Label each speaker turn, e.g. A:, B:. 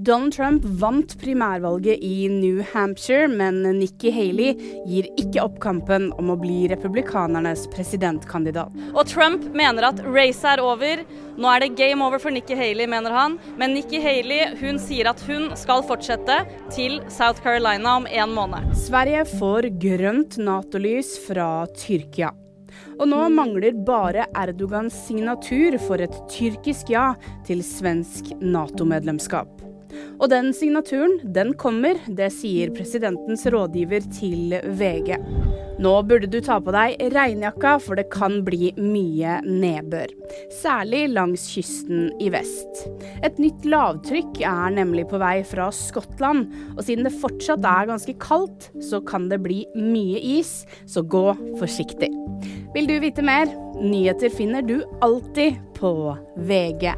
A: Donald Trump vant primærvalget i New Hampshire, men Nikki Haley gir ikke opp kampen om å bli republikanernes presidentkandidat.
B: Og Trump mener at racet er over. Nå er det game over for Nikki Haley, mener han. Men Nikki Haley hun sier at hun skal fortsette til South Carolina om en måned.
A: Sverige får grønt Nato-lys fra Tyrkia. Og nå mangler bare Erdogans signatur for et tyrkisk ja til svensk Nato-medlemskap. Og den signaturen, den kommer, det sier presidentens rådgiver til VG. Nå burde du ta på deg regnjakka, for det kan bli mye nedbør. Særlig langs kysten i vest. Et nytt lavtrykk er nemlig på vei fra Skottland, og siden det fortsatt er ganske kaldt, så kan det bli mye is, så gå forsiktig. Vil du vite mer? Nyheter finner du alltid på VG.